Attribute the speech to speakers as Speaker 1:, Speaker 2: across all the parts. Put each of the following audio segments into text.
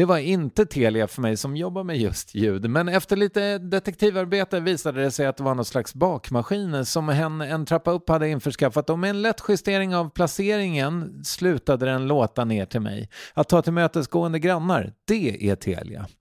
Speaker 1: Det var inte Telia för mig som jobbar med just ljud, men efter lite detektivarbete visade det sig att det var någon slags bakmaskin som hen en trappa upp hade införskaffat och med en lätt justering av placeringen slutade den låta ner till mig. Att ta tillmötesgående grannar, det är Telia.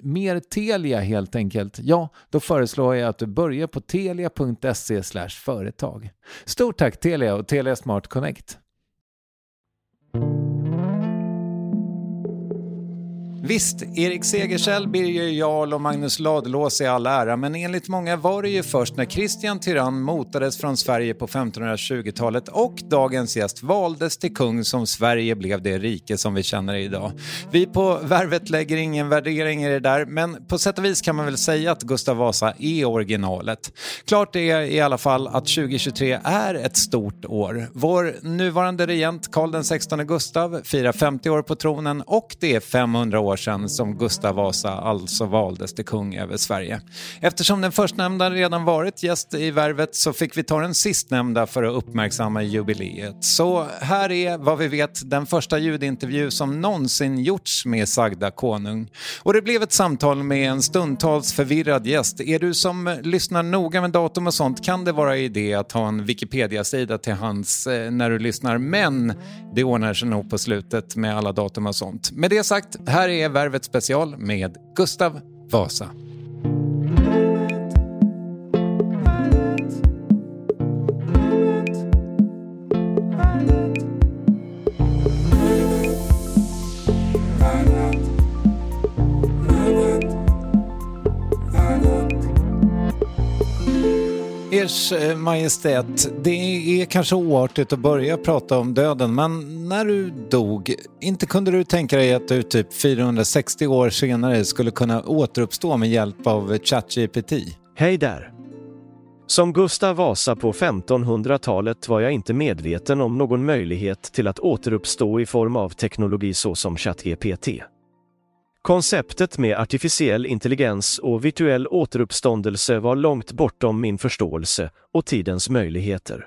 Speaker 1: mer Telia helt enkelt, ja, då föreslår jag att du börjar på telia.se företag. Stort tack Telia och Telia Smart Connect. Visst, Erik Segersäll, Birger Jarl och Magnus Ladulås är all ära, men enligt många var det ju först när Kristian Tyrann motades från Sverige på 1520-talet och dagens gäst valdes till kung som Sverige blev det rike som vi känner idag. Vi på Värvet lägger ingen värdering i det där, men på sätt och vis kan man väl säga att Gustav Vasa är originalet. Klart är i alla fall att 2023 är ett stort år. Vår nuvarande regent Karl XVI Gustav firar 50 år på tronen och det är 500 år år sedan som Gustav Vasa alltså valdes till kung över Sverige. Eftersom den förstnämnda redan varit gäst i Värvet så fick vi ta den sistnämnda för att uppmärksamma jubileet. Så här är vad vi vet den första ljudintervju som någonsin gjorts med sagda konung. Och det blev ett samtal med en stundtals förvirrad gäst. Är du som lyssnar noga med datum och sånt kan det vara idé att ha en Wikipedia-sida till hands eh, när du lyssnar. Men det ordnar sig nog på slutet med alla datum och sånt. Med det sagt, här är är Värvet special med Gustav Vasa. Ers eh, Majestät, det är kanske oartigt att börja prata om döden, men när du dog, inte kunde du tänka dig att du typ 460 år senare skulle kunna återuppstå med hjälp av ChatGPT?
Speaker 2: Hej där! Som Gustav Vasa på 1500-talet var jag inte medveten om någon möjlighet till att återuppstå i form av teknologi såsom ChatGPT. Konceptet med artificiell intelligens och virtuell återuppståndelse var långt bortom min förståelse och tidens möjligheter.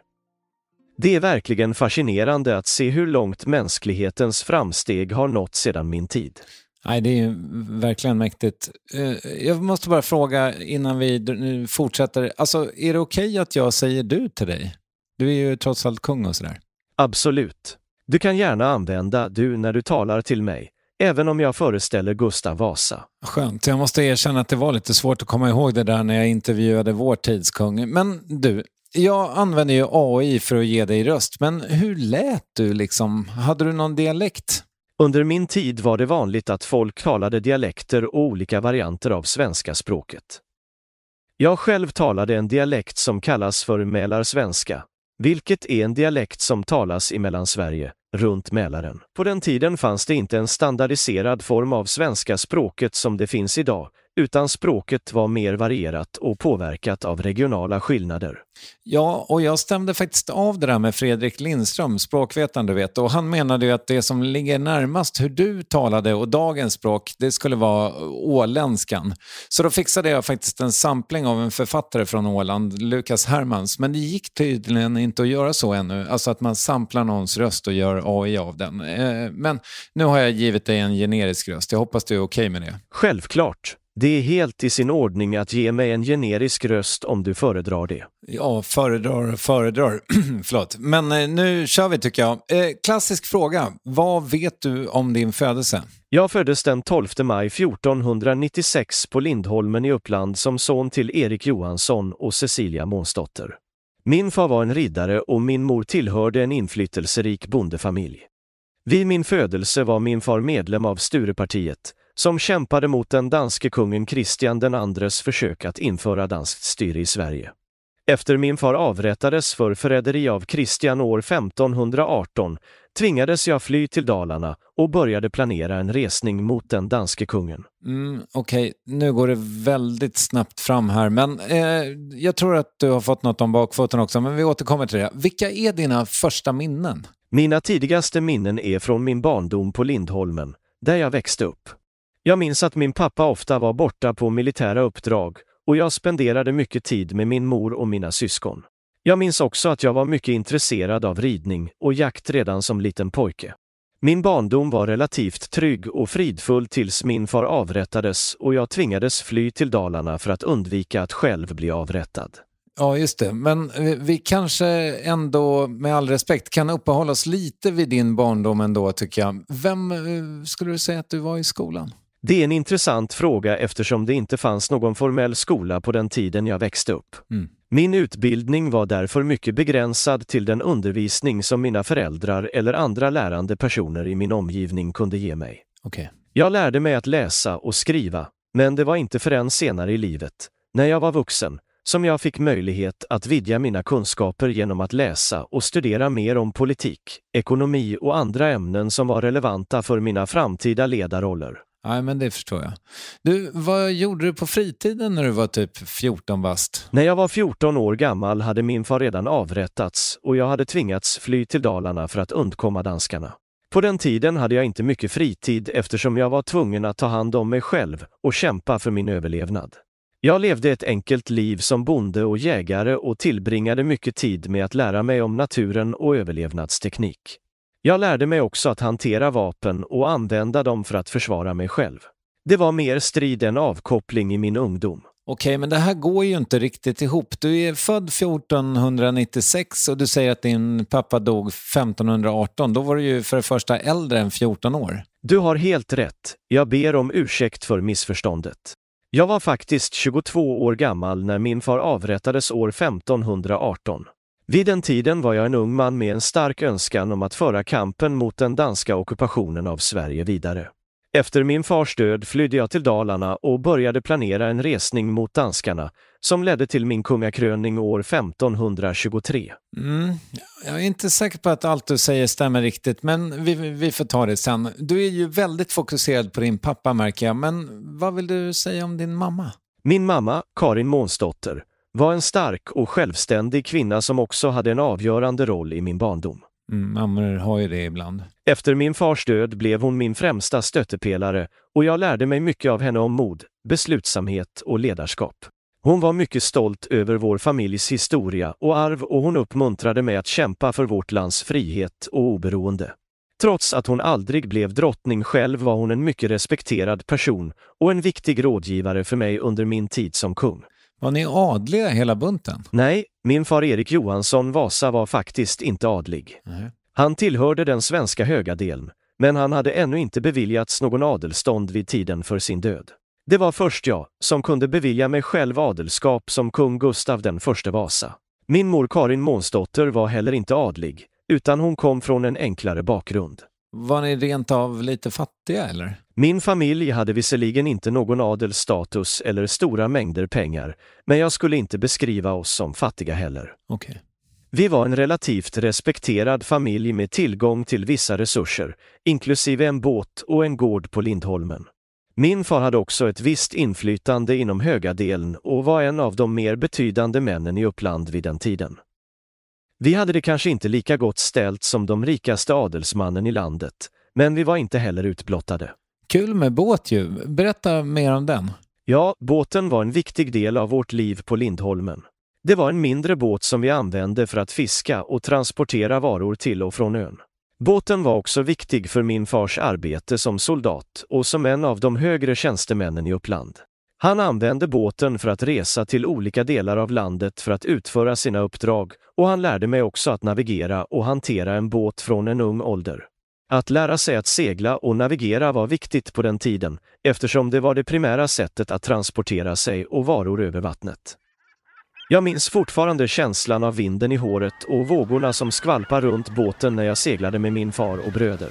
Speaker 2: Det är verkligen fascinerande att se hur långt mänsklighetens framsteg har nått sedan min tid.
Speaker 1: Nej, det är verkligen mäktigt. Eh, jag måste bara fråga innan vi fortsätter. Alltså, är det okej okay att jag säger du till dig? Du är ju trots allt kung och sådär.
Speaker 2: Absolut. Du kan gärna använda du när du talar till mig även om jag föreställer Gustav Vasa.
Speaker 1: Skönt. Jag måste erkänna att det var lite svårt att komma ihåg det där när jag intervjuade vår tidskung. Men du, jag använder ju AI för att ge dig röst, men hur lät du liksom? Hade du någon dialekt?
Speaker 2: Under min tid var det vanligt att folk talade dialekter och olika varianter av svenska språket. Jag själv talade en dialekt som kallas för mälarsvenska, vilket är en dialekt som talas i Mellansverige, runt Mälaren. På den tiden fanns det inte en standardiserad form av svenska språket som det finns idag, utan språket var mer varierat och påverkat av regionala skillnader.
Speaker 1: Ja, och jag stämde faktiskt av det där med Fredrik Lindström, språkvetaren du vet, och han menade ju att det som ligger närmast hur du talade och dagens språk, det skulle vara åländskan. Så då fixade jag faktiskt en sampling av en författare från Åland, Lukas Hermans, men det gick tydligen inte att göra så ännu, alltså att man samplar någons röst och gör AI av den. Eh, men nu har jag givit dig en generisk röst, jag hoppas du är okej okay med det.
Speaker 2: Självklart. Det är helt i sin ordning att ge mig en generisk röst om du föredrar det.
Speaker 1: Ja, föredrar, föredrar. Förlåt. Men eh, nu kör vi tycker jag. Eh, klassisk fråga. Vad vet du om din födelse?
Speaker 2: Jag föddes den 12 maj 1496 på Lindholmen i Uppland som son till Erik Johansson och Cecilia Månsdotter. Min far var en riddare och min mor tillhörde en inflytelserik bondefamilj. Vid min födelse var min far medlem av Sturepartiet, som kämpade mot den danske kungen Kristian den andres försök att införa danskt styre i Sverige. Efter min far avrättades för förräderi av Kristian år 1518 tvingades jag fly till Dalarna och började planera en resning mot den danske kungen.
Speaker 1: Mm, Okej, okay. nu går det väldigt snabbt fram här, men eh, jag tror att du har fått något om bakfoten också, men vi återkommer till det. Vilka är dina första minnen?
Speaker 2: Mina tidigaste minnen är från min barndom på Lindholmen, där jag växte upp. Jag minns att min pappa ofta var borta på militära uppdrag och jag spenderade mycket tid med min mor och mina syskon. Jag minns också att jag var mycket intresserad av ridning och jakt redan som liten pojke. Min barndom var relativt trygg och fridfull tills min far avrättades och jag tvingades fly till Dalarna för att undvika att själv bli avrättad.
Speaker 1: Ja, just det. Men vi kanske ändå, med all respekt, kan uppehålla oss lite vid din barndom ändå, tycker jag. Vem eh, skulle du säga att du var i skolan?
Speaker 2: Det är en intressant fråga eftersom det inte fanns någon formell skola på den tiden jag växte upp. Mm. Min utbildning var därför mycket begränsad till den undervisning som mina föräldrar eller andra lärande personer i min omgivning kunde ge mig.
Speaker 1: Okay.
Speaker 2: Jag lärde mig att läsa och skriva, men det var inte förrän senare i livet, när jag var vuxen, som jag fick möjlighet att vidga mina kunskaper genom att läsa och studera mer om politik, ekonomi och andra ämnen som var relevanta för mina framtida ledarroller.
Speaker 1: Nej, men det förstår jag. Du, vad gjorde du på fritiden när du var typ 14 bast?
Speaker 2: När jag var 14 år gammal hade min far redan avrättats och jag hade tvingats fly till Dalarna för att undkomma danskarna. På den tiden hade jag inte mycket fritid eftersom jag var tvungen att ta hand om mig själv och kämpa för min överlevnad. Jag levde ett enkelt liv som bonde och jägare och tillbringade mycket tid med att lära mig om naturen och överlevnadsteknik. Jag lärde mig också att hantera vapen och använda dem för att försvara mig själv. Det var mer strid än avkoppling i min ungdom.
Speaker 1: Okej, men det här går ju inte riktigt ihop. Du är född 1496 och du säger att din pappa dog 1518. Då var du ju för det första äldre än 14 år.
Speaker 2: Du har helt rätt. Jag ber om ursäkt för missförståndet. Jag var faktiskt 22 år gammal när min far avrättades år 1518. Vid den tiden var jag en ung man med en stark önskan om att föra kampen mot den danska ockupationen av Sverige vidare. Efter min fars död flydde jag till Dalarna och började planera en resning mot danskarna som ledde till min kungakröning år 1523.
Speaker 1: Mm. Jag är inte säker på att allt du säger stämmer riktigt, men vi, vi får ta det sen. Du är ju väldigt fokuserad på din pappa märker jag, men vad vill du säga om din mamma?
Speaker 2: Min mamma, Karin Månsdotter, var en stark och självständig kvinna som också hade en avgörande roll i min barndom.
Speaker 1: Mm, mammor har ju det ibland.
Speaker 2: Efter min fars död blev hon min främsta stöttepelare och jag lärde mig mycket av henne om mod, beslutsamhet och ledarskap. Hon var mycket stolt över vår familjs historia och arv och hon uppmuntrade mig att kämpa för vårt lands frihet och oberoende. Trots att hon aldrig blev drottning själv var hon en mycket respekterad person och en viktig rådgivare för mig under min tid som kung.
Speaker 1: Var ni adliga hela bunten?
Speaker 2: Nej, min far Erik Johansson Vasa var faktiskt inte adlig.
Speaker 1: Nej.
Speaker 2: Han tillhörde den svenska högadelen, men han hade ännu inte beviljats någon adelstånd vid tiden för sin död. Det var först jag som kunde bevilja mig själv adelskap som kung Gustav den förste Vasa. Min mor Karin Månsdotter var heller inte adlig, utan hon kom från en enklare bakgrund.
Speaker 1: Var ni rent av lite fattiga eller?
Speaker 2: Min familj hade visserligen inte någon adelsstatus eller stora mängder pengar, men jag skulle inte beskriva oss som fattiga heller.
Speaker 1: Okay.
Speaker 2: Vi var en relativt respekterad familj med tillgång till vissa resurser, inklusive en båt och en gård på Lindholmen. Min far hade också ett visst inflytande inom Högadelen och var en av de mer betydande männen i Uppland vid den tiden. Vi hade det kanske inte lika gott ställt som de rikaste adelsmannen i landet, men vi var inte heller utblottade.
Speaker 1: Kul med båt ju. Berätta mer om den.
Speaker 2: Ja, båten var en viktig del av vårt liv på Lindholmen. Det var en mindre båt som vi använde för att fiska och transportera varor till och från ön. Båten var också viktig för min fars arbete som soldat och som en av de högre tjänstemännen i Uppland. Han använde båten för att resa till olika delar av landet för att utföra sina uppdrag och han lärde mig också att navigera och hantera en båt från en ung ålder. Att lära sig att segla och navigera var viktigt på den tiden eftersom det var det primära sättet att transportera sig och varor över vattnet. Jag minns fortfarande känslan av vinden i håret och vågorna som skvalpar runt båten när jag seglade med min far och bröder.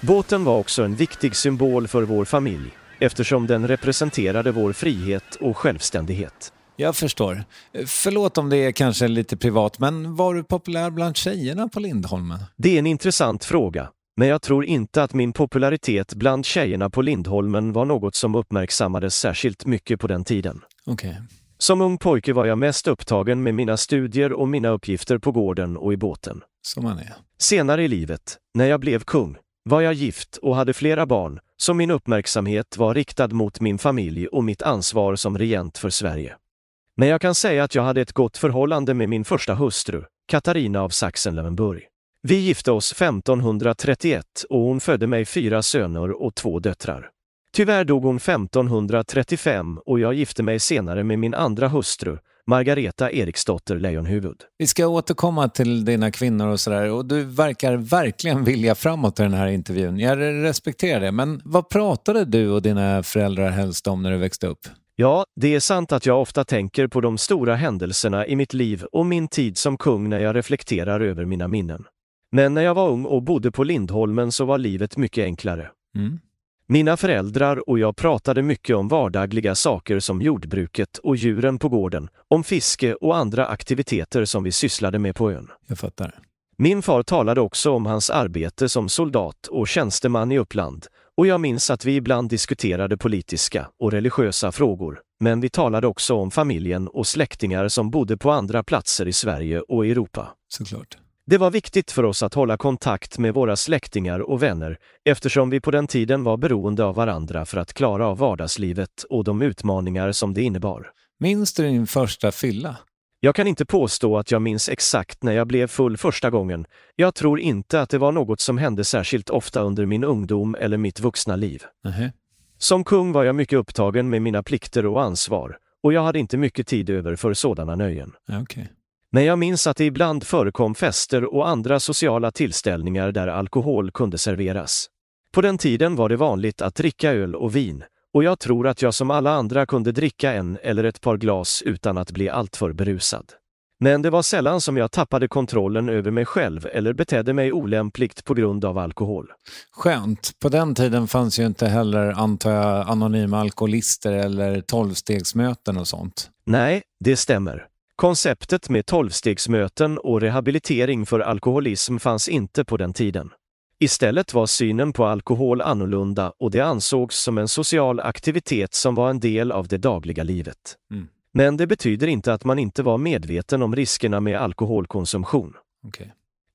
Speaker 2: Båten var också en viktig symbol för vår familj eftersom den representerade vår frihet och självständighet.
Speaker 1: Jag förstår. Förlåt om det är kanske lite privat, men var du populär bland tjejerna på Lindholmen?
Speaker 2: Det är en intressant fråga, men jag tror inte att min popularitet bland tjejerna på Lindholmen var något som uppmärksammades särskilt mycket på den tiden.
Speaker 1: Okej. Okay.
Speaker 2: Som ung pojke var jag mest upptagen med mina studier och mina uppgifter på gården och i båten.
Speaker 1: Som man är.
Speaker 2: Senare i livet, när jag blev kung, var jag gift och hade flera barn, så min uppmärksamhet var riktad mot min familj och mitt ansvar som regent för Sverige. Men jag kan säga att jag hade ett gott förhållande med min första hustru, Katarina av Sachsen-Löwenburg. Vi gifte oss 1531 och hon födde mig fyra söner och två döttrar. Tyvärr dog hon 1535 och jag gifte mig senare med min andra hustru, Margareta Eriksdotter Lejonhuvud.
Speaker 1: Vi ska återkomma till dina kvinnor och sådär och du verkar verkligen vilja framåt i den här intervjun. Jag respekterar det, men vad pratade du och dina föräldrar helst om när du växte upp?
Speaker 2: Ja, det är sant att jag ofta tänker på de stora händelserna i mitt liv och min tid som kung när jag reflekterar över mina minnen. Men när jag var ung och bodde på Lindholmen så var livet mycket enklare. Mm. Mina föräldrar och jag pratade mycket om vardagliga saker som jordbruket och djuren på gården, om fiske och andra aktiviteter som vi sysslade med på ön.
Speaker 1: Jag fattar.
Speaker 2: Min far talade också om hans arbete som soldat och tjänsteman i Uppland och jag minns att vi ibland diskuterade politiska och religiösa frågor, men vi talade också om familjen och släktingar som bodde på andra platser i Sverige och Europa.
Speaker 1: Såklart.
Speaker 2: Det var viktigt för oss att hålla kontakt med våra släktingar och vänner eftersom vi på den tiden var beroende av varandra för att klara av vardagslivet och de utmaningar som det innebar.
Speaker 1: Minns du din första fylla?
Speaker 2: Jag kan inte påstå att jag minns exakt när jag blev full första gången. Jag tror inte att det var något som hände särskilt ofta under min ungdom eller mitt vuxna liv.
Speaker 1: -huh.
Speaker 2: Som kung var jag mycket upptagen med mina plikter och ansvar och jag hade inte mycket tid över för sådana nöjen.
Speaker 1: Okay.
Speaker 2: Men jag minns att det ibland förekom fester och andra sociala tillställningar där alkohol kunde serveras. På den tiden var det vanligt att dricka öl och vin och jag tror att jag som alla andra kunde dricka en eller ett par glas utan att bli alltför berusad. Men det var sällan som jag tappade kontrollen över mig själv eller betedde mig olämpligt på grund av alkohol.
Speaker 1: Skönt. På den tiden fanns ju inte heller, antar jag, anonyma alkoholister eller tolvstegsmöten och sånt.
Speaker 2: Nej, det stämmer. Konceptet med tolvstegsmöten och rehabilitering för alkoholism fanns inte på den tiden. Istället var synen på alkohol annorlunda och det ansågs som en social aktivitet som var en del av det dagliga livet.
Speaker 1: Mm.
Speaker 2: Men det betyder inte att man inte var medveten om riskerna med alkoholkonsumtion.
Speaker 1: Okay.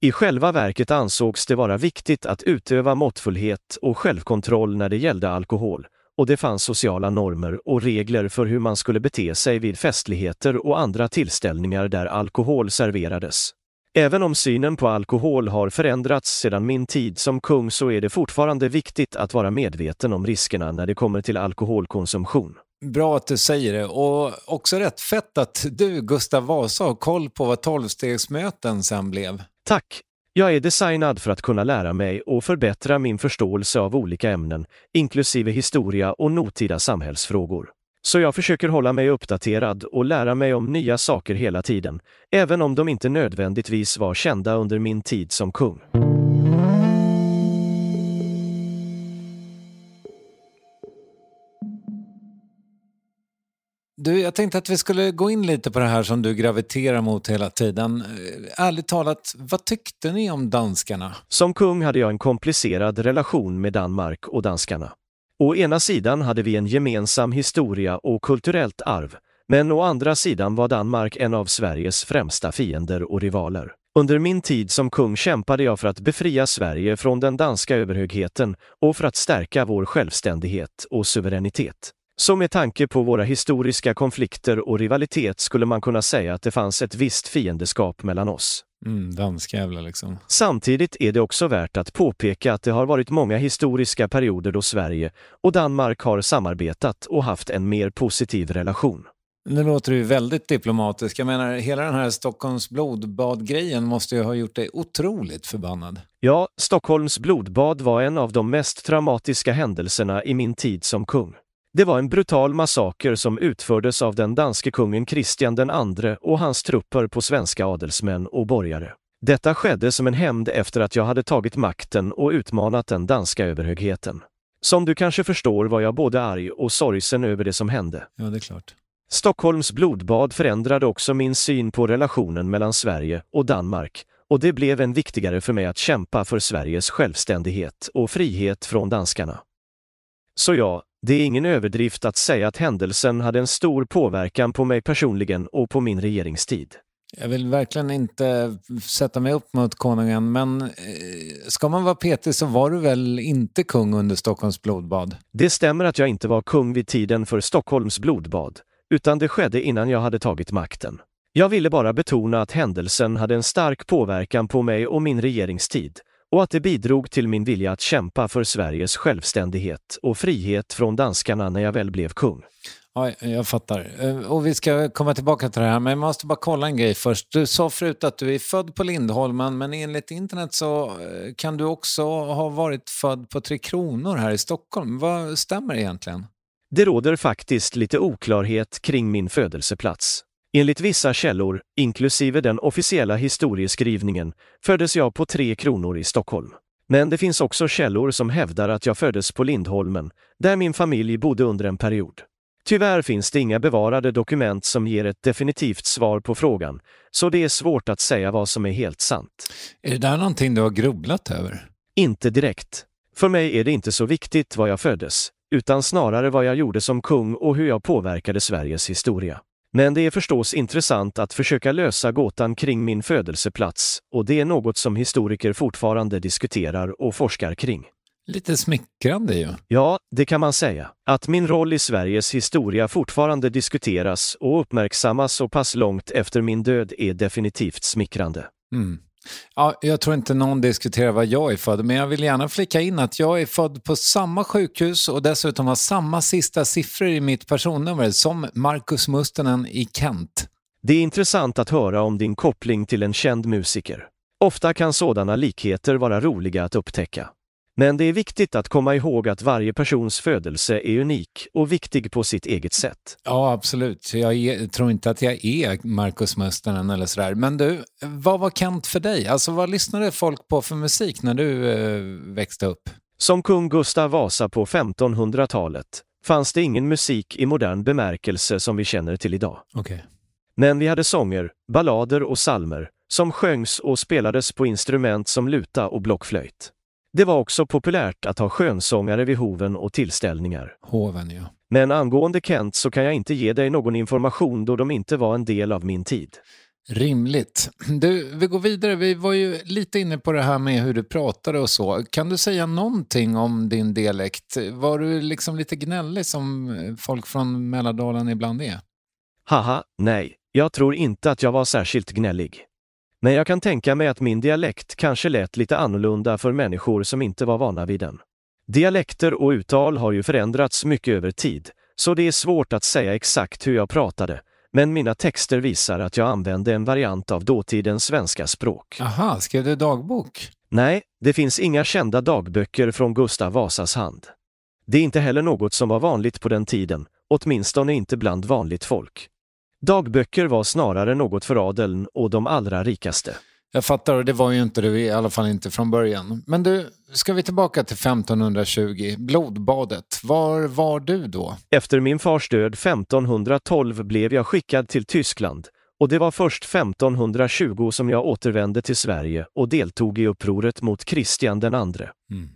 Speaker 2: I själva verket ansågs det vara viktigt att utöva måttfullhet och självkontroll när det gällde alkohol och det fanns sociala normer och regler för hur man skulle bete sig vid festligheter och andra tillställningar där alkohol serverades. Även om synen på alkohol har förändrats sedan min tid som kung så är det fortfarande viktigt att vara medveten om riskerna när det kommer till alkoholkonsumtion.
Speaker 1: Bra att du säger det och också rätt fett att du, Gustav Vasa, har koll på vad tolvstegsmöten sen blev.
Speaker 2: Tack! Jag är designad för att kunna lära mig och förbättra min förståelse av olika ämnen, inklusive historia och nutida samhällsfrågor. Så jag försöker hålla mig uppdaterad och lära mig om nya saker hela tiden, även om de inte nödvändigtvis var kända under min tid som kung.
Speaker 1: Du, jag tänkte att vi skulle gå in lite på det här som du graviterar mot hela tiden. Ärligt talat, vad tyckte ni om danskarna?
Speaker 2: Som kung hade jag en komplicerad relation med Danmark och danskarna. Å ena sidan hade vi en gemensam historia och kulturellt arv, men å andra sidan var Danmark en av Sveriges främsta fiender och rivaler. Under min tid som kung kämpade jag för att befria Sverige från den danska överhögheten och för att stärka vår självständighet och suveränitet. Så med tanke på våra historiska konflikter och rivalitet skulle man kunna säga att det fanns ett visst fiendeskap mellan oss.
Speaker 1: Mm, danskjävlar liksom.
Speaker 2: Samtidigt är det också värt att påpeka att det har varit många historiska perioder då Sverige och Danmark har samarbetat och haft en mer positiv relation.
Speaker 1: Nu låter du väldigt diplomatisk. Jag menar, hela den här Stockholms blodbad-grejen måste ju ha gjort dig otroligt förbannad.
Speaker 2: Ja, Stockholms blodbad var en av de mest traumatiska händelserna i min tid som kung. Det var en brutal massaker som utfördes av den danske kungen Kristian den andre och hans trupper på svenska adelsmän och borgare. Detta skedde som en hämnd efter att jag hade tagit makten och utmanat den danska överhögheten. Som du kanske förstår var jag både arg och sorgsen över det som hände.
Speaker 1: Ja, det är klart.
Speaker 2: Stockholms blodbad förändrade också min syn på relationen mellan Sverige och Danmark och det blev än viktigare för mig att kämpa för Sveriges självständighet och frihet från danskarna. Så ja, det är ingen överdrift att säga att händelsen hade en stor påverkan på mig personligen och på min regeringstid.
Speaker 1: Jag vill verkligen inte sätta mig upp mot konungen, men eh, ska man vara petig så var du väl inte kung under Stockholms blodbad?
Speaker 2: Det stämmer att jag inte var kung vid tiden för Stockholms blodbad, utan det skedde innan jag hade tagit makten. Jag ville bara betona att händelsen hade en stark påverkan på mig och min regeringstid och att det bidrog till min vilja att kämpa för Sveriges självständighet och frihet från danskarna när jag väl blev kung.
Speaker 1: Ja, jag fattar. Eh, och vi ska komma tillbaka till det här, men jag måste bara kolla en grej först. Du sa förut att du är född på Lindholmen, men enligt internet så eh, kan du också ha varit född på Tre Kronor här i Stockholm. Vad stämmer egentligen?
Speaker 2: Det råder faktiskt lite oklarhet kring min födelseplats. Enligt vissa källor, inklusive den officiella historieskrivningen, föddes jag på Tre Kronor i Stockholm. Men det finns också källor som hävdar att jag föddes på Lindholmen, där min familj bodde under en period. Tyvärr finns det inga bevarade dokument som ger ett definitivt svar på frågan, så det är svårt att säga vad som är helt sant.
Speaker 1: Är det där någonting du har grubblat över?
Speaker 2: Inte direkt. För mig är det inte så viktigt var jag föddes, utan snarare vad jag gjorde som kung och hur jag påverkade Sveriges historia. Men det är förstås intressant att försöka lösa gåtan kring min födelseplats och det är något som historiker fortfarande diskuterar och forskar kring.
Speaker 1: Lite smickrande ju.
Speaker 2: Ja, det kan man säga. Att min roll i Sveriges historia fortfarande diskuteras och uppmärksammas så pass långt efter min död är definitivt smickrande.
Speaker 1: Mm. Ja, jag tror inte någon diskuterar var jag är född, men jag vill gärna flika in att jag är född på samma sjukhus och dessutom har samma sista siffror i mitt personnummer som Marcus Mustonen i Kent.
Speaker 2: Det är intressant att höra om din koppling till en känd musiker. Ofta kan sådana likheter vara roliga att upptäcka. Men det är viktigt att komma ihåg att varje persons födelse är unik och viktig på sitt eget sätt.
Speaker 1: Ja, absolut. Jag är, tror inte att jag är Marcus Mustonen eller sådär. Men du, vad var Kent för dig? Alltså vad lyssnade folk på för musik när du eh, växte upp?
Speaker 2: Som kung Gustav Vasa på 1500-talet fanns det ingen musik i modern bemärkelse som vi känner till idag.
Speaker 1: Okay.
Speaker 2: Men vi hade sånger, ballader och salmer som sjöngs och spelades på instrument som luta och blockflöjt. Det var också populärt att ha skönsångare vid hoven och tillställningar.
Speaker 1: Hoven, ja.
Speaker 2: Men angående Kent så kan jag inte ge dig någon information då de inte var en del av min tid.
Speaker 1: Rimligt. Du, vi går vidare. Vi var ju lite inne på det här med hur du pratade och så. Kan du säga någonting om din dialekt? Var du liksom lite gnällig som folk från Mälardalen ibland är?
Speaker 2: Haha, nej. Jag tror inte att jag var särskilt gnällig. Men jag kan tänka mig att min dialekt kanske lät lite annorlunda för människor som inte var vana vid den. Dialekter och uttal har ju förändrats mycket över tid, så det är svårt att säga exakt hur jag pratade, men mina texter visar att jag använde en variant av dåtidens svenska språk.
Speaker 1: Aha, skrev du dagbok?
Speaker 2: Nej, det finns inga kända dagböcker från Gustav Vasas hand. Det är inte heller något som var vanligt på den tiden, åtminstone inte bland vanligt folk. Dagböcker var snarare något för adeln och de allra rikaste.
Speaker 1: Jag fattar, och det var ju inte det, i alla fall inte från början. Men du, ska vi tillbaka till 1520, blodbadet. Var var du då?
Speaker 2: Efter min fars död 1512 blev jag skickad till Tyskland och det var först 1520 som jag återvände till Sverige och deltog i upproret mot Kristian den andre. Mm.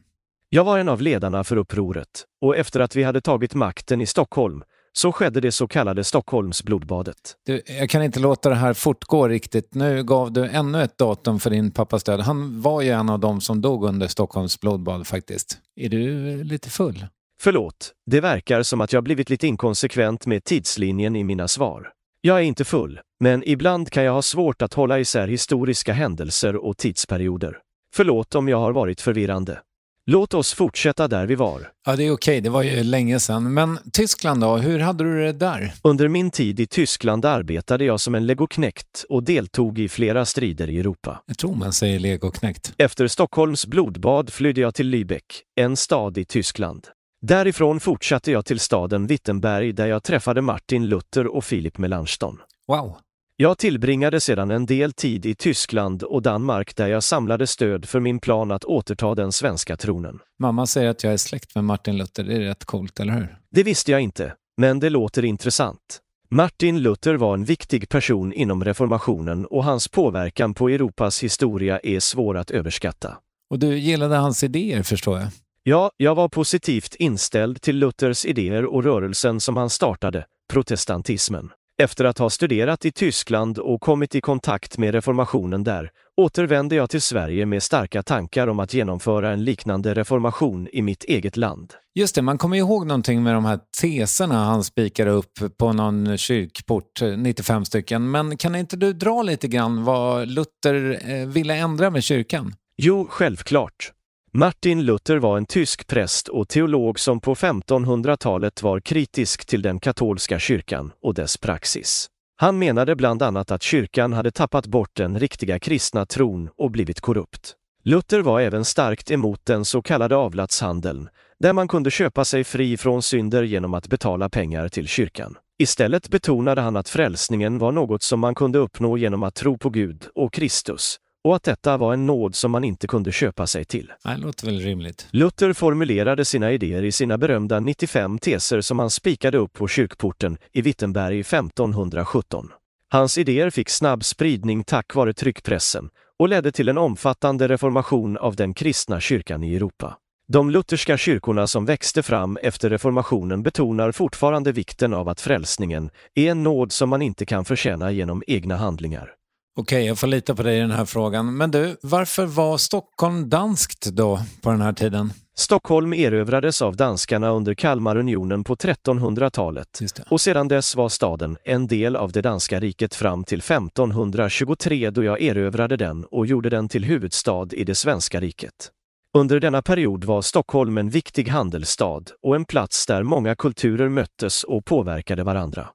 Speaker 2: Jag var en av ledarna för upproret och efter att vi hade tagit makten i Stockholm så skedde det så kallade Stockholmsblodbadet.
Speaker 1: Du, jag kan inte låta det här fortgå riktigt. Nu gav du ännu ett datum för din pappas död. Han var ju en av dem som dog under Stockholms blodbad faktiskt. Är du lite full?
Speaker 2: Förlåt, det verkar som att jag blivit lite inkonsekvent med tidslinjen i mina svar. Jag är inte full, men ibland kan jag ha svårt att hålla isär historiska händelser och tidsperioder. Förlåt om jag har varit förvirrande. Låt oss fortsätta där vi var.
Speaker 1: Ja, det är okej. Det var ju länge sedan. Men Tyskland då? Hur hade du det där?
Speaker 2: Under min tid i Tyskland arbetade jag som en legoknekt och deltog i flera strider i Europa.
Speaker 1: Jag tror man säger legoknekt.
Speaker 2: Efter Stockholms blodbad flydde jag till Lübeck, en stad i Tyskland. Därifrån fortsatte jag till staden Wittenberg där jag träffade Martin Luther och Philip Melanchthon.
Speaker 1: Wow.
Speaker 2: Jag tillbringade sedan en del tid i Tyskland och Danmark där jag samlade stöd för min plan att återta den svenska tronen.
Speaker 1: Mamma säger att jag är släkt med Martin Luther. Det är rätt coolt, eller hur?
Speaker 2: Det visste jag inte, men det låter intressant. Martin Luther var en viktig person inom reformationen och hans påverkan på Europas historia är svår att överskatta.
Speaker 1: Och du gillade hans idéer, förstår jag?
Speaker 2: Ja, jag var positivt inställd till Luthers idéer och rörelsen som han startade, protestantismen. Efter att ha studerat i Tyskland och kommit i kontakt med reformationen där återvände jag till Sverige med starka tankar om att genomföra en liknande reformation i mitt eget land.
Speaker 1: Just det, man kommer ihåg någonting med de här teserna han spikade upp på någon kyrkport, 95 stycken. Men kan inte du dra lite grann vad Luther eh, ville ändra med kyrkan?
Speaker 2: Jo, självklart. Martin Luther var en tysk präst och teolog som på 1500-talet var kritisk till den katolska kyrkan och dess praxis. Han menade bland annat att kyrkan hade tappat bort den riktiga kristna tron och blivit korrupt. Luther var även starkt emot den så kallade avlatshandeln, där man kunde köpa sig fri från synder genom att betala pengar till kyrkan. Istället betonade han att frälsningen var något som man kunde uppnå genom att tro på Gud och Kristus och att detta var en nåd som man inte kunde köpa sig till.
Speaker 1: Det låter väl rimligt.
Speaker 2: Luther formulerade sina idéer i sina berömda 95 teser som han spikade upp på kyrkporten i Wittenberg 1517. Hans idéer fick snabb spridning tack vare tryckpressen och ledde till en omfattande reformation av den kristna kyrkan i Europa. De lutherska kyrkorna som växte fram efter reformationen betonar fortfarande vikten av att frälsningen är en nåd som man inte kan förtjäna genom egna handlingar.
Speaker 1: Okej, jag får lita på dig i den här frågan. Men du, varför var Stockholm danskt då på den här tiden?
Speaker 2: Stockholm erövrades av danskarna under Kalmarunionen på 1300-talet och sedan dess var staden en del av det danska riket fram till 1523 då jag erövrade den och gjorde den till huvudstad i det svenska riket. Under denna period var Stockholm en viktig handelsstad och en plats där många kulturer möttes och påverkade varandra.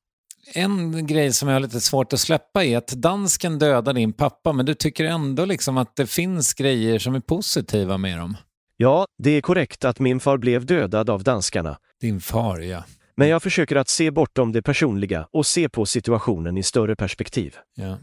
Speaker 1: En grej som jag har lite svårt att släppa är att dansken dödar din pappa, men du tycker ändå liksom att det finns grejer som är positiva med dem.
Speaker 2: Ja, det är korrekt att min far blev dödad av danskarna.
Speaker 1: Din far, ja.
Speaker 2: Men jag försöker att se bortom det personliga och se på situationen i större perspektiv.
Speaker 1: ja.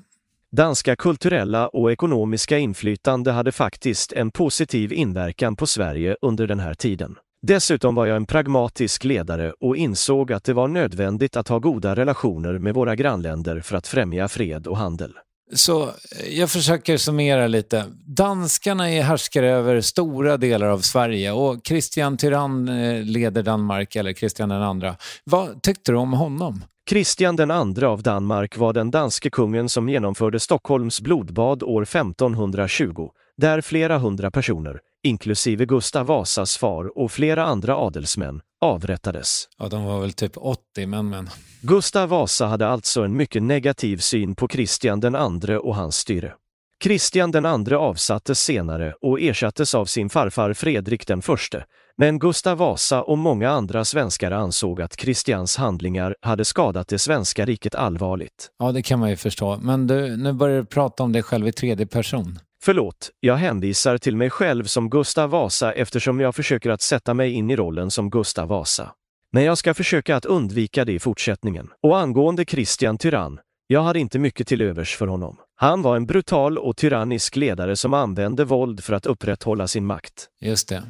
Speaker 2: Danska kulturella och ekonomiska inflytande hade faktiskt en positiv inverkan på Sverige under den här tiden. Dessutom var jag en pragmatisk ledare och insåg att det var nödvändigt att ha goda relationer med våra grannländer för att främja fred och handel.
Speaker 1: Så eh, jag försöker summera lite. Danskarna är härskare över stora delar av Sverige och Kristian Tyrann eh, leder Danmark, eller Kristian den andra. Vad tyckte du om honom?
Speaker 2: Kristian den andre av Danmark var den danske kungen som genomförde Stockholms blodbad år 1520, där flera hundra personer, inklusive Gustav Vasas far och flera andra adelsmän, avrättades.
Speaker 1: Ja, de var väl typ 80, men men.
Speaker 2: Gustav Vasa hade alltså en mycket negativ syn på Kristian den andre och hans styre. Kristian den andre avsattes senare och ersattes av sin farfar Fredrik den förste, men Gustav Vasa och många andra svenskar ansåg att Kristians handlingar hade skadat det svenska riket allvarligt.
Speaker 1: Ja, det kan man ju förstå. Men du, nu börjar du prata om dig själv i tredje person.
Speaker 2: Förlåt, jag hänvisar till mig själv som Gustav Vasa eftersom jag försöker att sätta mig in i rollen som Gustav Vasa. Men jag ska försöka att undvika det i fortsättningen. Och angående Kristian Tyrann, jag hade inte mycket till övers för honom. Han var en brutal och tyrannisk ledare som använde våld för att upprätthålla sin makt.
Speaker 1: Just det.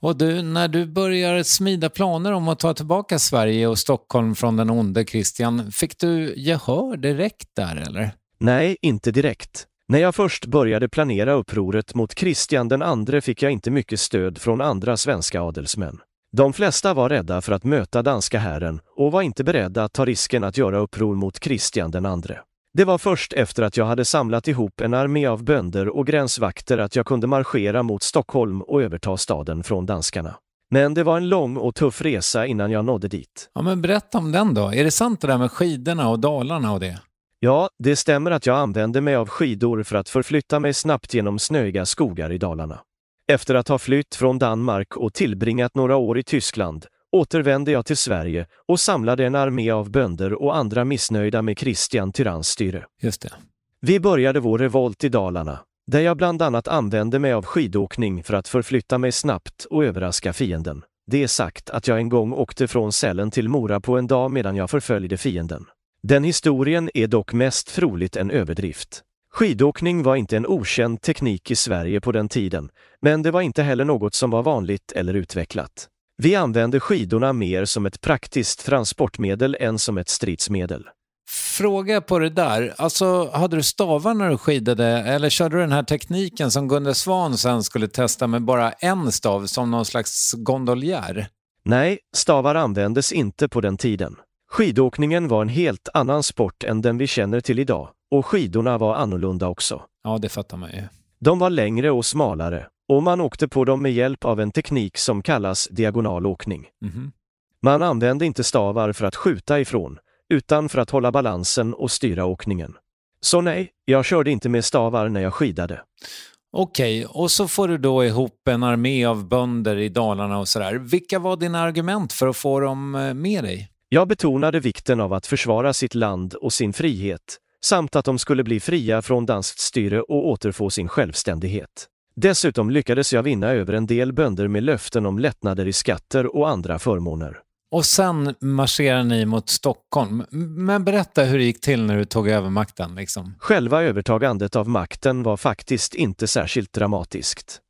Speaker 1: Och du, när du börjar smida planer om att ta tillbaka Sverige och Stockholm från den onde Kristian, fick du gehör direkt där eller?
Speaker 2: Nej, inte direkt. När jag först började planera upproret mot Kristian den fick jag inte mycket stöd från andra svenska adelsmän. De flesta var rädda för att möta danska hären och var inte beredda att ta risken att göra uppror mot Kristian den andre. Det var först efter att jag hade samlat ihop en armé av bönder och gränsvakter att jag kunde marschera mot Stockholm och överta staden från danskarna. Men det var en lång och tuff resa innan jag nådde dit.
Speaker 1: Ja, men berätta om den då. Är det sant det där med skidorna och Dalarna och det?
Speaker 2: Ja, det stämmer att jag använde mig av skidor för att förflytta mig snabbt genom snöiga skogar i Dalarna. Efter att ha flytt från Danmark och tillbringat några år i Tyskland återvände jag till Sverige och samlade en armé av bönder och andra missnöjda med Kristian Tyranns styre.
Speaker 1: Just det.
Speaker 2: Vi började vår revolt i Dalarna, där jag bland annat använde mig av skidåkning för att förflytta mig snabbt och överraska fienden. Det är sagt att jag en gång åkte från Sälen till Mora på en dag medan jag förföljde fienden. Den historien är dock mest troligt en överdrift. Skidåkning var inte en okänd teknik i Sverige på den tiden, men det var inte heller något som var vanligt eller utvecklat. Vi använde skidorna mer som ett praktiskt transportmedel än som ett stridsmedel.
Speaker 1: Fråga på det där. Alltså, hade du stavar när du skidade eller körde du den här tekniken som Gunde Svan sen skulle testa med bara en stav som någon slags gondoljär?
Speaker 2: Nej, stavar användes inte på den tiden. Skidåkningen var en helt annan sport än den vi känner till idag och skidorna var annorlunda också.
Speaker 1: Ja, det fattar man ju.
Speaker 2: De var längre och smalare och man åkte på dem med hjälp av en teknik som kallas diagonalåkning.
Speaker 1: Mhm.
Speaker 2: Man använde inte stavar för att skjuta ifrån, utan för att hålla balansen och styra åkningen. Så nej, jag körde inte med stavar när jag skidade.
Speaker 1: Okej, och så får du då ihop en armé av bönder i Dalarna och sådär. Vilka var dina argument för att få dem eh, med dig?
Speaker 2: Jag betonade vikten av att försvara sitt land och sin frihet, samt att de skulle bli fria från danskt styre och återfå sin självständighet. Dessutom lyckades jag vinna över en del bönder med löften om lättnader i skatter och andra förmåner.
Speaker 1: Och sen marscherar ni mot Stockholm. Men berätta hur det gick till när du tog över makten. Liksom.
Speaker 2: Själva övertagandet av makten var faktiskt inte särskilt dramatiskt.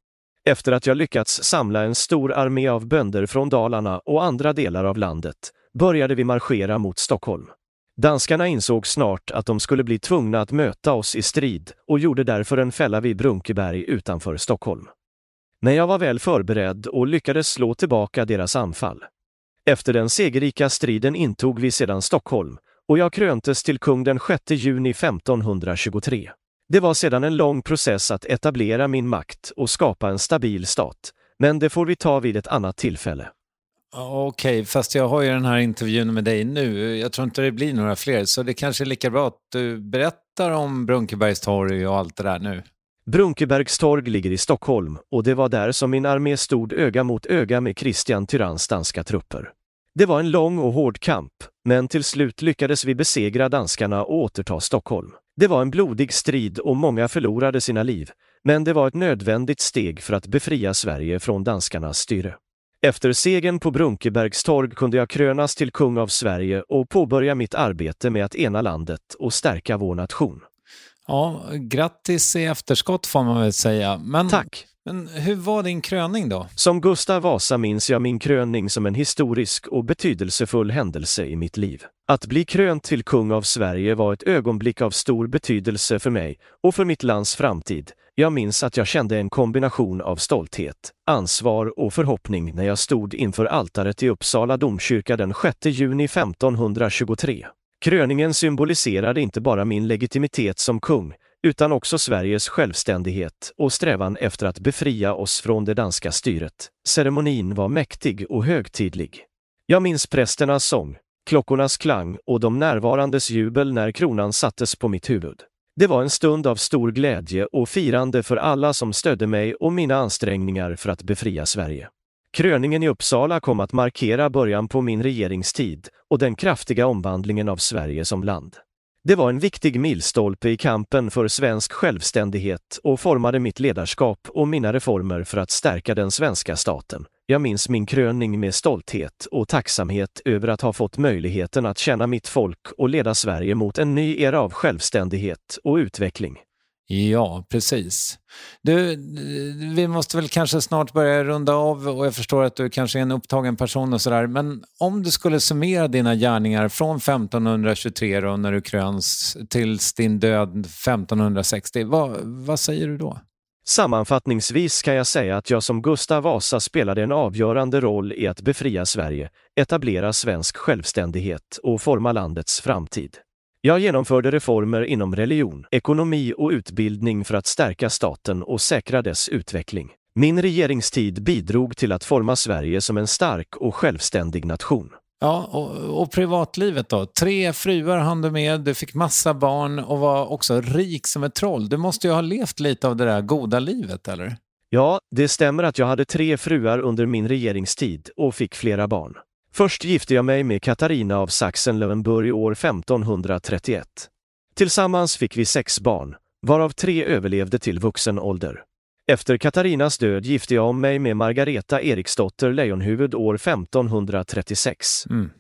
Speaker 2: Efter att jag lyckats samla en stor armé av bönder från Dalarna och andra delar av landet började vi marschera mot Stockholm. Danskarna insåg snart att de skulle bli tvungna att möta oss i strid och gjorde därför en fälla vid Brunkeberg utanför Stockholm. Men jag var väl förberedd och lyckades slå tillbaka deras anfall. Efter den segerrika striden intog vi sedan Stockholm och jag kröntes till kung den 6 juni 1523. Det var sedan en lång process att etablera min makt och skapa en stabil stat, men det får vi ta vid ett annat tillfälle.
Speaker 1: Okej, fast jag har ju den här intervjun med dig nu. Jag tror inte det blir några fler, så det kanske är lika bra att du berättar om Brunkebergstorg och allt det där nu.
Speaker 2: Brunkebergstorg ligger i Stockholm och det var där som min armé stod öga mot öga med Kristian Tyranns danska trupper. Det var en lång och hård kamp, men till slut lyckades vi besegra danskarna och återta Stockholm. Det var en blodig strid och många förlorade sina liv, men det var ett nödvändigt steg för att befria Sverige från danskarnas styre. Efter segern på Brunkebergstorg kunde jag krönas till kung av Sverige och påbörja mitt arbete med att ena landet och stärka vår nation.
Speaker 1: Ja, grattis i efterskott får man väl säga. Men,
Speaker 2: Tack!
Speaker 1: men hur var din kröning då?
Speaker 2: Som Gustav Vasa minns jag min kröning som en historisk och betydelsefull händelse i mitt liv. Att bli krönt till kung av Sverige var ett ögonblick av stor betydelse för mig och för mitt lands framtid. Jag minns att jag kände en kombination av stolthet, ansvar och förhoppning när jag stod inför altaret i Uppsala domkyrka den 6 juni 1523. Kröningen symboliserade inte bara min legitimitet som kung, utan också Sveriges självständighet och strävan efter att befria oss från det danska styret. Ceremonin var mäktig och högtidlig. Jag minns prästernas sång, klockornas klang och de närvarandes jubel när kronan sattes på mitt huvud. Det var en stund av stor glädje och firande för alla som stödde mig och mina ansträngningar för att befria Sverige. Kröningen i Uppsala kom att markera början på min regeringstid och den kraftiga omvandlingen av Sverige som land. Det var en viktig milstolpe i kampen för svensk självständighet och formade mitt ledarskap och mina reformer för att stärka den svenska staten. Jag minns min kröning med stolthet och tacksamhet över att ha fått möjligheten att tjäna mitt folk och leda Sverige mot en ny era av självständighet och utveckling.
Speaker 1: Ja, precis. Du, vi måste väl kanske snart börja runda av och jag förstår att du kanske är en upptagen person och sådär. Men om du skulle summera dina gärningar från 1523 då, när du kröns tills din död 1560, vad, vad säger du då?
Speaker 2: Sammanfattningsvis kan jag säga att jag som Gustav Vasa spelade en avgörande roll i att befria Sverige, etablera svensk självständighet och forma landets framtid. Jag genomförde reformer inom religion, ekonomi och utbildning för att stärka staten och säkra dess utveckling. Min regeringstid bidrog till att forma Sverige som en stark och självständig nation.
Speaker 1: Ja, och, och, privatlivet då? Tre fruar hann du med, du fick massa barn och var också rik som ett troll. Du måste ju ha levt lite av det där goda livet, eller?
Speaker 2: Ja, det stämmer att jag hade tre fruar under min regeringstid och fick flera barn. Först gifte jag mig med Katarina av Sachsen-Löwenburg år 1531. Tillsammans fick vi sex barn, varav tre överlevde till vuxen ålder. Efter Katarinas död gifte jag mig med Margareta Eriksdotter Lejonhuvud år 1536. Mm.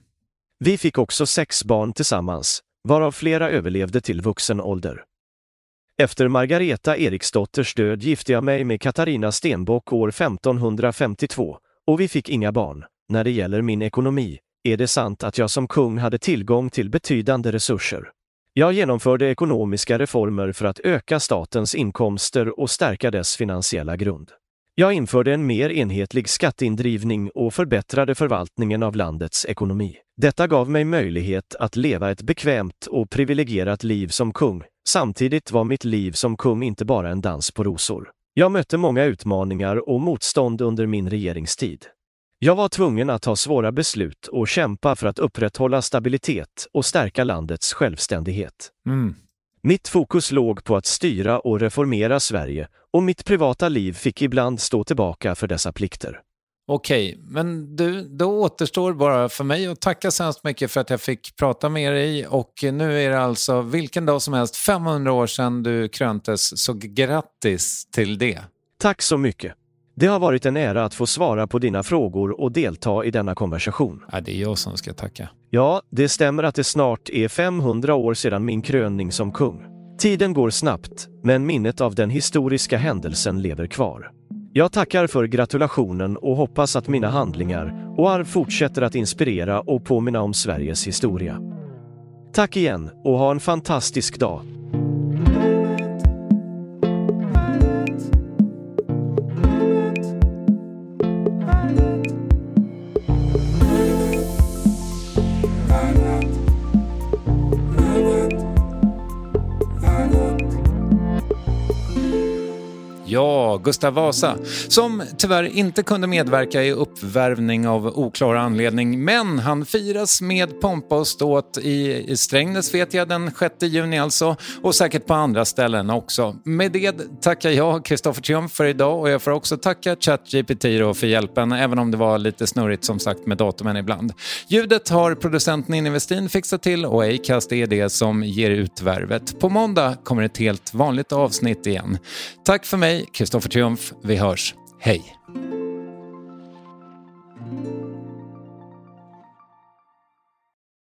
Speaker 2: Vi fick också sex barn tillsammans, varav flera överlevde till vuxen ålder. Efter Margareta Eriksdotters död gifte jag mig med Katarina Stenbock år 1552 och vi fick inga barn. När det gäller min ekonomi är det sant att jag som kung hade tillgång till betydande resurser. Jag genomförde ekonomiska reformer för att öka statens inkomster och stärka dess finansiella grund. Jag införde en mer enhetlig skatteindrivning och förbättrade förvaltningen av landets ekonomi. Detta gav mig möjlighet att leva ett bekvämt och privilegierat liv som kung. Samtidigt var mitt liv som kung inte bara en dans på rosor. Jag mötte många utmaningar och motstånd under min regeringstid. Jag var tvungen att ta svåra beslut och kämpa för att upprätthålla stabilitet och stärka landets självständighet. Mm. Mitt fokus låg på att styra och reformera Sverige och mitt privata liv fick ibland stå tillbaka för dessa plikter.
Speaker 1: Okej, men du, då återstår bara för mig att tacka så hemskt mycket för att jag fick prata med dig och nu är det alltså vilken dag som helst 500 år sedan du kröntes, så grattis till det.
Speaker 2: Tack så mycket. Det har varit en ära att få svara på dina frågor och delta i denna konversation.
Speaker 1: Ja, det är jag som ska tacka.
Speaker 2: Ja, det stämmer att det snart är 500 år sedan min kröning som kung. Tiden går snabbt, men minnet av den historiska händelsen lever kvar. Jag tackar för gratulationen och hoppas att mina handlingar och arv fortsätter att inspirera och påminna om Sveriges historia. Tack igen och ha en fantastisk dag.
Speaker 1: Gustav Vasa, som tyvärr inte kunde medverka i uppvärvning av oklar anledning, men han firas med pompa och ståt i, Strängnäs vet jag, den 6 juni alltså, och säkert på andra ställen också. Med det tackar jag Kristoffer Triumf för idag och jag får också tacka ChatGPT för hjälpen, även om det var lite snurrigt som sagt med datumen ibland. Ljudet har producenten Ninni Westin fixat till och Acast är det som ger ut värvet. På måndag kommer ett helt vanligt avsnitt igen. Tack för mig Kristoffer för Triumf. Vi hörs. Hej!